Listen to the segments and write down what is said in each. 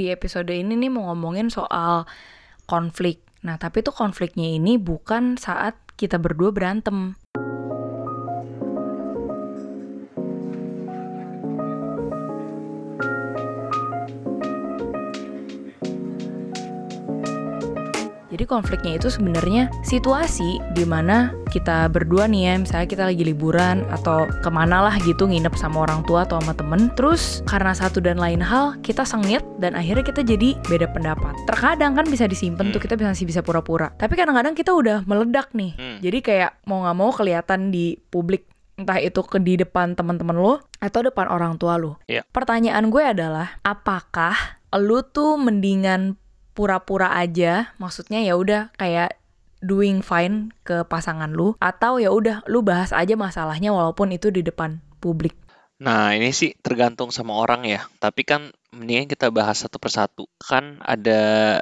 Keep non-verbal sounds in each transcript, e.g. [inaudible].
di episode ini nih mau ngomongin soal konflik. Nah, tapi tuh konfliknya ini bukan saat kita berdua berantem. Jadi konfliknya itu sebenarnya situasi di mana kita berdua nih ya, misalnya kita lagi liburan atau ke mana lah gitu nginep sama orang tua atau sama temen. Terus karena satu dan lain hal kita sengit dan akhirnya kita jadi beda pendapat. Terkadang kan bisa disimpan tuh Hmm. kita bisa masih bisa pura-pura. Tapi kadang-kadang kita udah meledak nih. Hmm. Jadi kayak mau nggak mau kelihatan di publik entah itu ke di depan teman-teman lo atau depan orang tua lo. Iya. Pertanyaan gue adalah apakah lu tuh mendingan pura-pura aja, maksudnya ya udah kayak doing fine ke pasangan lu atau ya udah lu bahas aja masalahnya walaupun itu di depan publik. Nah, ini sih tergantung sama orang ya. Tapi kan mendingan kita bahas satu persatu. Kan ada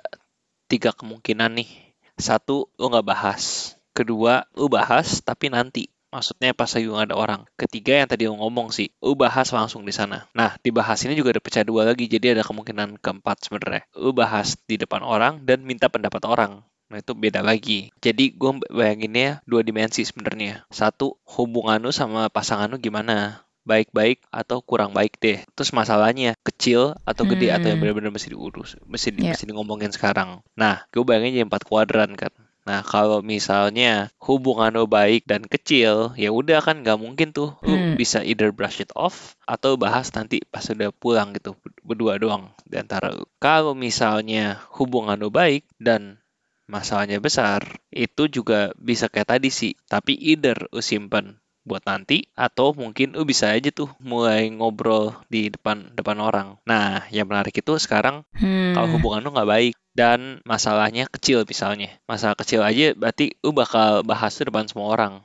tiga kemungkinan nih. Satu, lu nggak bahas. Kedua, lu bahas tapi nanti. Maksudnya pas lagi nggak ada orang. Ketiga yang tadi ngomong sih, lu bahas langsung di sana. Nah, dibahas ini juga ada pecah dua lagi. Jadi ada kemungkinan keempat sebenarnya. Lu bahas di depan orang dan minta pendapat orang. Nah, itu beda lagi. Jadi gue bayanginnya dua dimensi sebenarnya. Satu, hubungan lu sama pasangan lu gimana? baik-baik atau kurang baik deh. Terus masalahnya kecil atau gede atau yang Hmm. benar-benar mesti diurus, mesti Iya. mesti ngomongin sekarang. Nah, gue bayangin jadi empat kuadran kan. Nah, kalau misalnya hubungan lo baik dan kecil, ya udah kan nggak mungkin tuh lu Hmm. bisa either brush it off atau bahas nanti pas udah pulang gitu berdua doang di antara. Kalau misalnya hubungan lo baik dan masalahnya besar, itu juga bisa kayak tadi sih. Tapi either lu simpen buat nanti atau mungkin lu bisa aja tuh mulai ngobrol di depan depan orang. Nah, yang menarik itu sekarang Hmm. kalau hubungan lu nggak baik dan masalahnya kecil misalnya. Masalah kecil aja berarti lu bakal bahas tuh depan semua orang.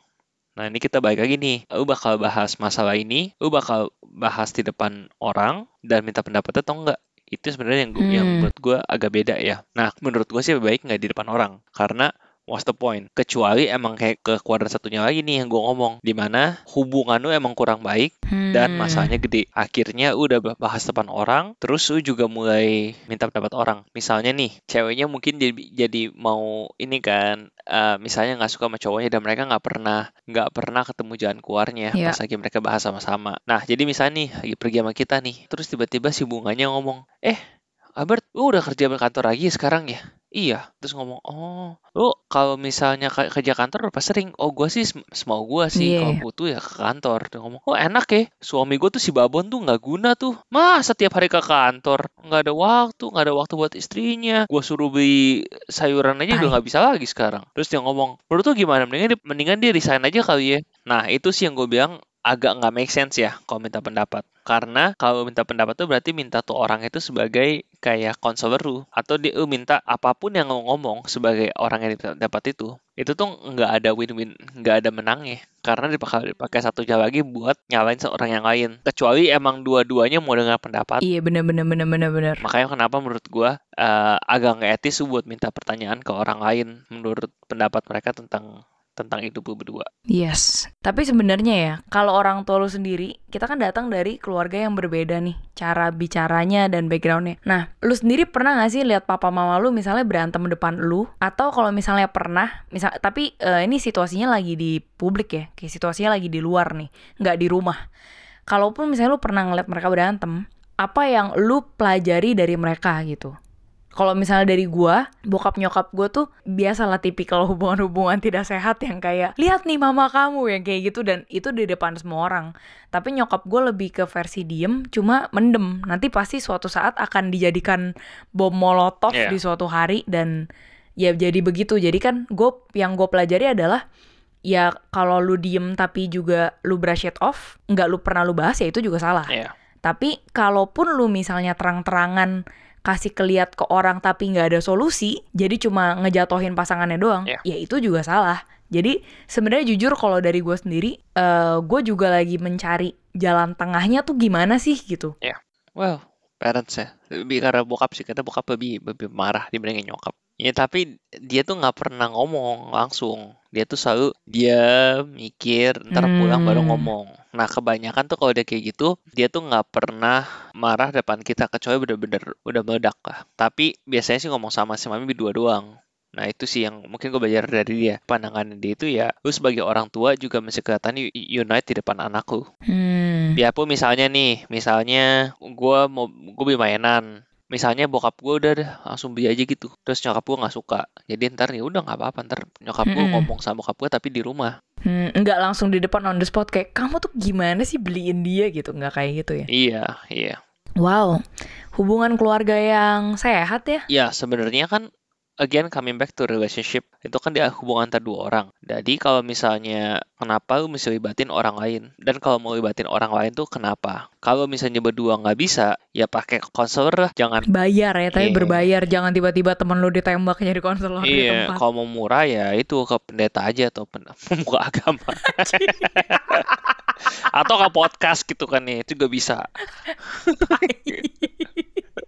Nah, ini kita balik lagi nih. Lu bakal bahas masalah ini, lu bakal bahas di depan orang dan minta pendapatnya atau enggak. Itu sebenarnya yang, gua- yang Hmm. menurut gue agak beda ya. Nah, menurut gue sih lebih baik nggak di depan orang. Karena what's the point? Kecuali emang kayak ke kuadran satunya lagi nih yang gue ngomong. Di mana hubungan lu emang kurang baik dan Hmm. masalahnya gede. Akhirnya udah bah- bahas depan orang, terus lu juga mulai minta pendapat orang. Misalnya nih, ceweknya mungkin jadi, jadi mau ini kan, eh, misalnya nggak suka sama cowoknya dan mereka nggak pernah nggak pernah ketemu jalan keluarnya Iya. pas lagi mereka bahas sama-sama. Nah, jadi misalnya nih lagi pergi sama kita nih, terus tiba-tiba si bunganya ngomong, eh Albert, lu udah kerja di kantor lagi sekarang ya? Iya, terus ngomong, oh, lu kalau misalnya ke- kerja kantor berapa sering? Oh, gua sih sem- semau gua sih, Iya. kalau butuh ya ke kantor. Dia ngomong, oh enak ya, suami gua tuh si Babon tuh nggak guna tuh. Mas, setiap hari ke kantor, nggak ada waktu, nggak ada waktu buat istrinya. Gua suruh beli sayuran aja udah Tai. nggak bisa lagi sekarang. Terus dia ngomong, menurut tuh gimana? Mendingan dia, mendingan dia resign aja kali ya. Nah, itu sih yang gue bilang agak nggak make sense ya kalau minta pendapat. Karena kalau minta pendapat tuh berarti minta tuh orang itu sebagai kayak konselor lu atau dia lu minta apa pun yang lo ngomong sebagai orang yang dapat itu itu tuh nggak ada win-win nggak ada menangnya karena dipakai dipakai satu cara lagi buat nyalain seorang yang lain kecuali emang dua-duanya mau dengar pendapat Iya bener bener bener bener bener. makanya kenapa menurut gua eh, agak nggak etis buat minta pertanyaan ke orang lain menurut pendapat mereka tentang tentang hidup lu berdua Yes. Tapi sebenarnya ya, kalau orang tua lu sendiri, kita kan datang dari keluarga yang berbeda nih, cara bicaranya dan backgroundnya. Nah, lu sendiri pernah gak sih lihat papa mama lu misalnya berantem depan lu? Atau kalau misalnya pernah, misal, tapi eh, ini situasinya lagi di publik ya, kayak situasinya lagi di luar nih, nggak di rumah. Kalaupun misalnya lu pernah ngeliat mereka berantem, apa yang lu pelajari dari mereka gitu? Kalau misalnya dari gua, bokap nyokap gua tuh biasalah tipikal hubungan-hubungan tidak sehat yang kayak lihat nih mama kamu yang kayak gitu dan itu di depan semua orang. Tapi nyokap gua lebih ke versi diem, cuma mendem. Nanti pasti suatu saat akan dijadikan bom molotov Iya. di suatu hari dan ya jadi begitu. Jadi kan gue yang gue pelajari adalah ya kalau lu diem tapi juga lu brush it off, nggak lu pernah lu bahas ya itu juga salah. Iya. Tapi kalaupun lu misalnya terang-terangan kasih keliat ke orang tapi nggak ada solusi, jadi cuma ngejatohin pasangannya doang, Iya. ya itu juga salah. Jadi sebenarnya jujur kalau dari gue sendiri, eh gue juga lagi mencari jalan tengahnya tuh gimana sih gitu. Well, parents ya. Lebih karena bokap sih, karena bokap lebih, lebih marah dibandingin nyokap. Ya tapi dia tuh nggak pernah ngomong langsung. Dia tuh selalu dia mikir ntar pulang baru Hmm. ngomong nah kebanyakan tuh kalau dia kayak gitu dia tuh nggak pernah marah depan kita kecuali bener-bener udah meledak lah tapi biasanya sih ngomong sama si mami berdua doang Nah itu sih yang mungkin gue belajar dari dia. Pandangan dia itu ya, lu sebagai orang tua juga mesti kelihatan unite di depan anak lu. Hmm. Biarpun misalnya nih, misalnya gue mau gue beli mainan, misalnya bokap gue udah deh langsung beli aja gitu, terus nyokap gue nggak suka, jadi ntar ya udah nggak apa-apa ntar nyokap gue Mm-mm. ngomong sama bokap gue tapi di rumah. Hmm, nggak langsung di depan on the spot kayak kamu tuh gimana sih beliin dia gitu nggak kayak gitu ya Iya, iya. wow hubungan keluarga yang sehat ya Ya sebenarnya kan again coming back to relationship itu kan dia hubungan antar dua orang. Jadi kalau misalnya kenapa lu mesti libatin orang lain dan kalau mau libatin orang lain tuh kenapa? Kalau misalnya berdua nggak bisa ya pakai konselor lah, jangan bayar ya tapi Iya. berbayar jangan tiba-tiba temen lu ditembak jadi konselor di Iya, tempat kalau mau murah ya itu ke pendeta aja atau [laughs] pemuka agama. [laughs] atau ke podcast gitu kan nih, itu juga bisa.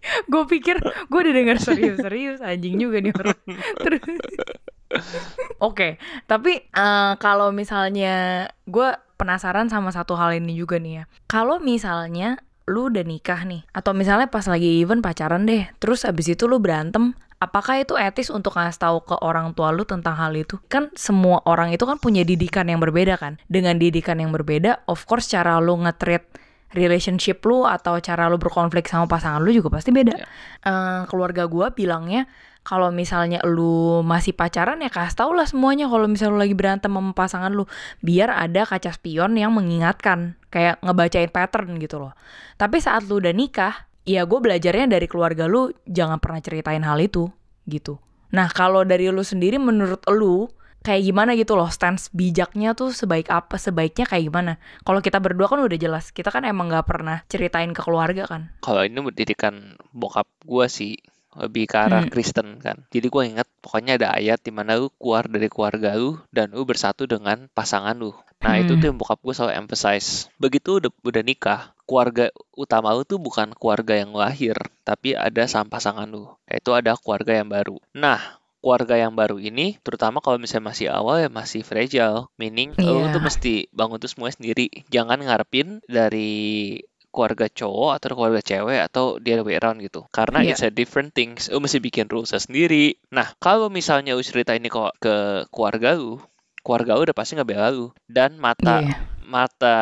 [laughs] gue pikir gue udah denger serius-serius anjing juga nih orang [laughs] Terus- Oke, tapi eh, kalau misalnya gue penasaran sama satu hal ini juga nih ya. Kalau misalnya lu udah nikah nih, atau misalnya pas lagi event pacaran deh, terus abis itu lu berantem, apakah itu etis untuk ngasih tahu ke orang tua lu tentang hal itu? Kan semua orang itu kan punya didikan yang berbeda kan. Dengan didikan yang berbeda, of course cara lu nge-treat relationship lu atau cara lu berkonflik sama pasangan lu juga pasti beda. Ya. Eh, keluarga gua bilangnya kalau misalnya lu masih pacaran ya kasih tau lah semuanya kalau misalnya lu lagi berantem sama pasangan lu biar ada kaca spion yang mengingatkan kayak ngebacain pattern gitu loh tapi saat lu udah nikah ya gue belajarnya dari keluarga lu jangan pernah ceritain hal itu gitu nah kalau dari lu sendiri menurut lu kayak gimana gitu loh stance bijaknya tuh sebaik apa sebaiknya kayak gimana kalau kita berdua kan udah jelas kita kan emang nggak pernah ceritain ke keluarga kan Kalau ini pendidikan bokap gua sih lebih ke arah Hmm. Kristen kan. Jadi gua ingat pokoknya ada ayat di mana lu keluar dari keluarga lu dan lu bersatu dengan pasangan lu. Nah, itu Hmm. tuh yang bokap gue selalu emphasize. Begitu udah, udah nikah, keluarga utama lu tuh bukan keluarga yang lahir, tapi ada sama pasangan lu. Yaitu ada keluarga yang baru. Nah, keluarga yang baru ini, terutama kalau misalnya masih awal ya masih fragile, meaning lu Iya. tuh mesti bangun tuh semuanya sendiri. Jangan ngarepin dari keluarga cowok atau keluarga cewek atau the other way around gitu. Karena Iya. it's a different things. Lu mesti bikin rules sendiri. Nah, kalau misalnya lu cerita ini kok ke keluarga lu, keluarga lu udah pasti ngebela lu. Dan mata Iya. Mata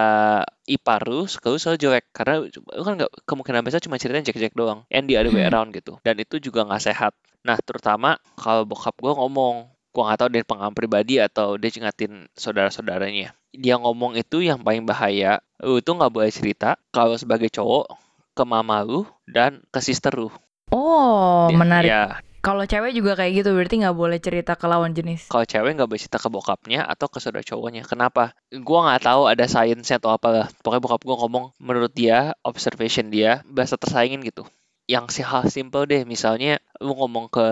ipar lu kalau selalu jelek. Karena lu kan nggak kemungkinan besar cuma ceritain jelek-jelek doang. And the other way Hmm. around gitu. Dan itu juga nggak sehat. Nah terutama kalau bokap gue ngomong. Gua nggak tahu dari pengalaman pribadi atau dia ngingatin saudara-saudaranya. Dia ngomong itu yang paling bahaya. Lu itu nggak boleh cerita kalau sebagai cowok ke mama lu dan ke sister lu. Oh, Ya- menarik. ya Kalau cewek juga kayak gitu, berarti nggak boleh cerita ke lawan jenis. kalau cewek nggak boleh cerita ke bokapnya atau ke saudara cowoknya. Kenapa? Gua nggak tahu ada sainsnya atau apalah. Pokoknya bokap gua ngomong menurut dia, observation dia, bahasa tersaingin gitu. Yang sih hal simple deh, misalnya lu ngomong ke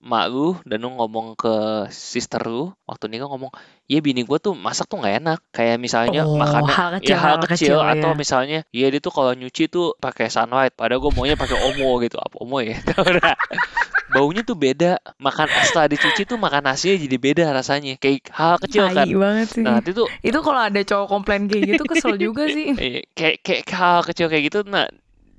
mak lu dan lu ngomong ke sister lu, waktu nikah ngomong, iya bini gua tuh masak tuh nggak enak. Kayak misalnya Oh, makanan hal kecil, ya hal hal kecil, kecil, atau ya. misalnya ya dia tuh kalau nyuci tuh pakai sunlight padahal gue maunya pakai omo gitu apa omo ya. [laughs] baunya tuh beda makan setelah dicuci tuh makan nasinya jadi beda rasanya kayak hal kecil kan banget sih. nah itu tuh Itu kalau ada cowok komplain kayak gitu kesel juga sih. eh, [laughs] kayak kayak hal kecil kayak gitu nah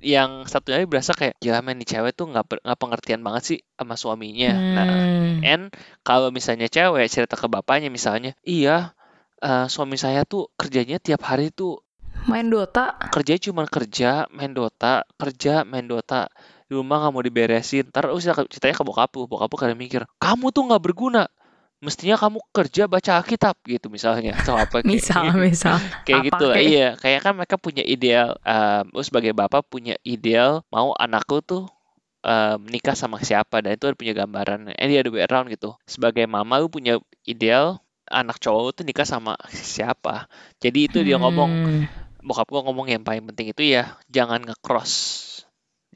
yang satu lagi berasa kayak gila men nih cewek tuh nggak nggak pengertian banget sih sama suaminya nah Hmm. and kalau misalnya cewek cerita ke bapaknya misalnya iya eh, suami saya tuh kerjanya tiap hari tuh Main Dota. kerja cuma kerja main Dota kerja main Dota rumah nggak mau diberesin. Ntar lu cerita- ceritanya ke bokap lu. Bokap lu kadang mikir kamu tuh nggak berguna. Mestinya kamu kerja baca Alkitab. Gitu misalnya. Atau apa kayak Misal, misal. kayak Apa gitu. kayak- iya kayak kan mereka punya ideal um, lu sebagai bapak punya ideal mau anak lu tuh um, menikah sama siapa. Dan itu ada punya gambaran and the other way around gitu. Sebagai mama lu punya ideal anak cowok lu tuh nikah sama siapa. Jadi itu dia ngomong. Hmm. bokap gua ngomong yang paling penting itu ya jangan nge-cross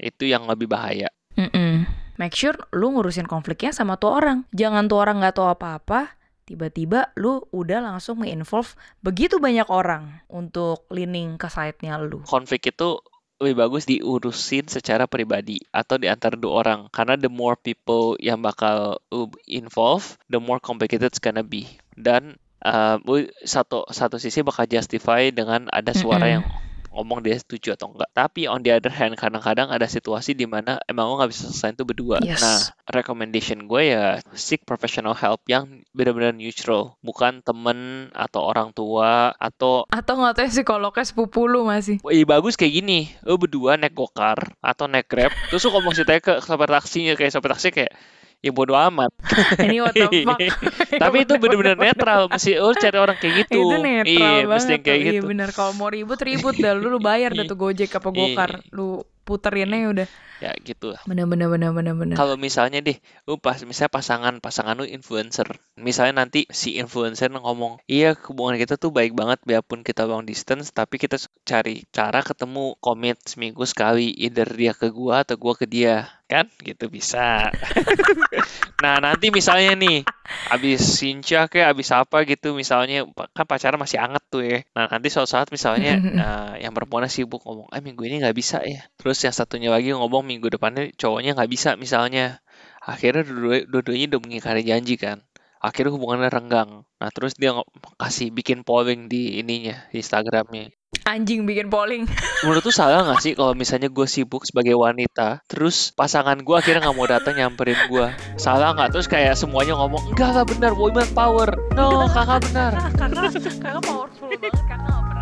itu yang lebih bahaya Mm-mm. Make sure lu ngurusin konfliknya sama tuh orang. Jangan tuh orang nggak tahu apa-apa, tiba-tiba lu udah langsung nge-involve begitu banyak orang untuk leaning ke side-nya lu. konflik itu lebih bagus diurusin secara pribadi atau di antara dua orang karena the more people yang bakal lu involve the more complicated it's gonna be dan uh, satu satu sisi bakal justify dengan ada suara Mm-mm. yang ngomong dia setuju atau enggak tapi on the other hand kadang-kadang ada situasi di mana emang lo nggak bisa selesai itu berdua Yes. nah recommendation gue ya seek professional help yang benar-benar neutral bukan temen atau orang tua atau Atau nggak tahu ya psikolognya sepupu lu masih. Wih bagus kayak gini, lu berdua naik gokar atau naik grab, terus lu ngomong ceritanya ke sopir taksinya kayak sopir taksi kayak ya bodo amat. [laughs] Ini what the [laughs] fuck. [laughs] Tapi itu bener-bener netral, mesti lu cari orang kayak gitu. itu netral iya, banget mesti yang kayak. Iya gitu. bener kalau mau ribut ribut dah lu, lu bayar dah tuh Gojek apa Gokar. Lu puterin aja udah. Ya gitu. Bener bener bener bener bener. Kalau misalnya deh, lu pas misalnya pasangan pasangan lu influencer, misalnya nanti si influencer ngomong, iya hubungan kita tuh baik banget biarpun kita long distance, tapi kita cari cara ketemu komit seminggu sekali, either dia ke gua atau gua ke dia, kan? Gitu bisa. [laughs] nah nanti misalnya nih, abis sinca kayak abis apa gitu, misalnya kan pacaran masih anget tuh ya. Nah nanti suatu saat misalnya [laughs] eh, yang perempuan sibuk ngomong, ah minggu ini nggak bisa ya. Terus yang satunya lagi ngomong minggu depannya cowoknya nggak bisa misalnya. Akhirnya dua- dua-duanya udah mengingkari janji kan. Akhirnya hubungannya renggang. Nah terus dia kasih bikin polling di ininya, di Instagramnya. Anjing bikin polling. [laughs] Menurut tuh salah nggak sih kalau misalnya gue sibuk sebagai wanita, terus pasangan gue akhirnya nggak mau datang nyamperin gue? Salah nggak? Terus kayak semuanya ngomong, enggak, enggak benar, women power. No, kakak benar. [laughs] kakak kakak powerful banget kakak